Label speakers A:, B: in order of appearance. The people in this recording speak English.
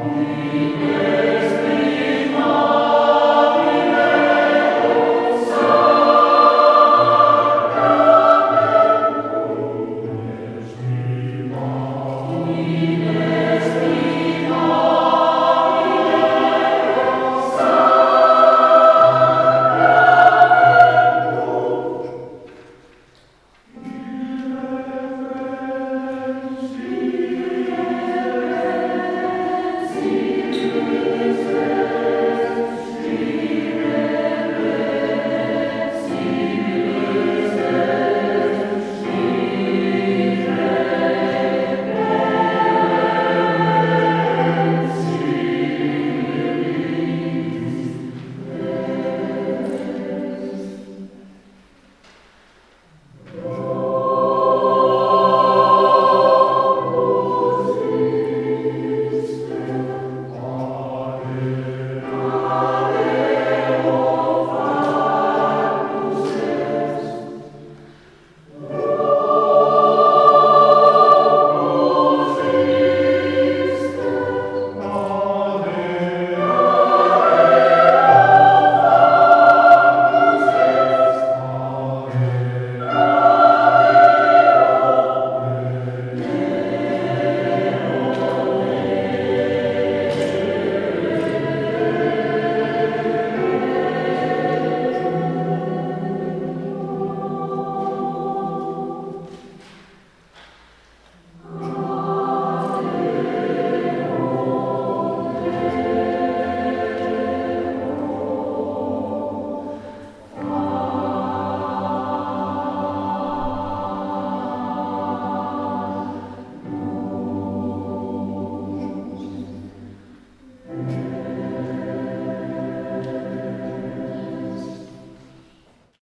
A: Amen.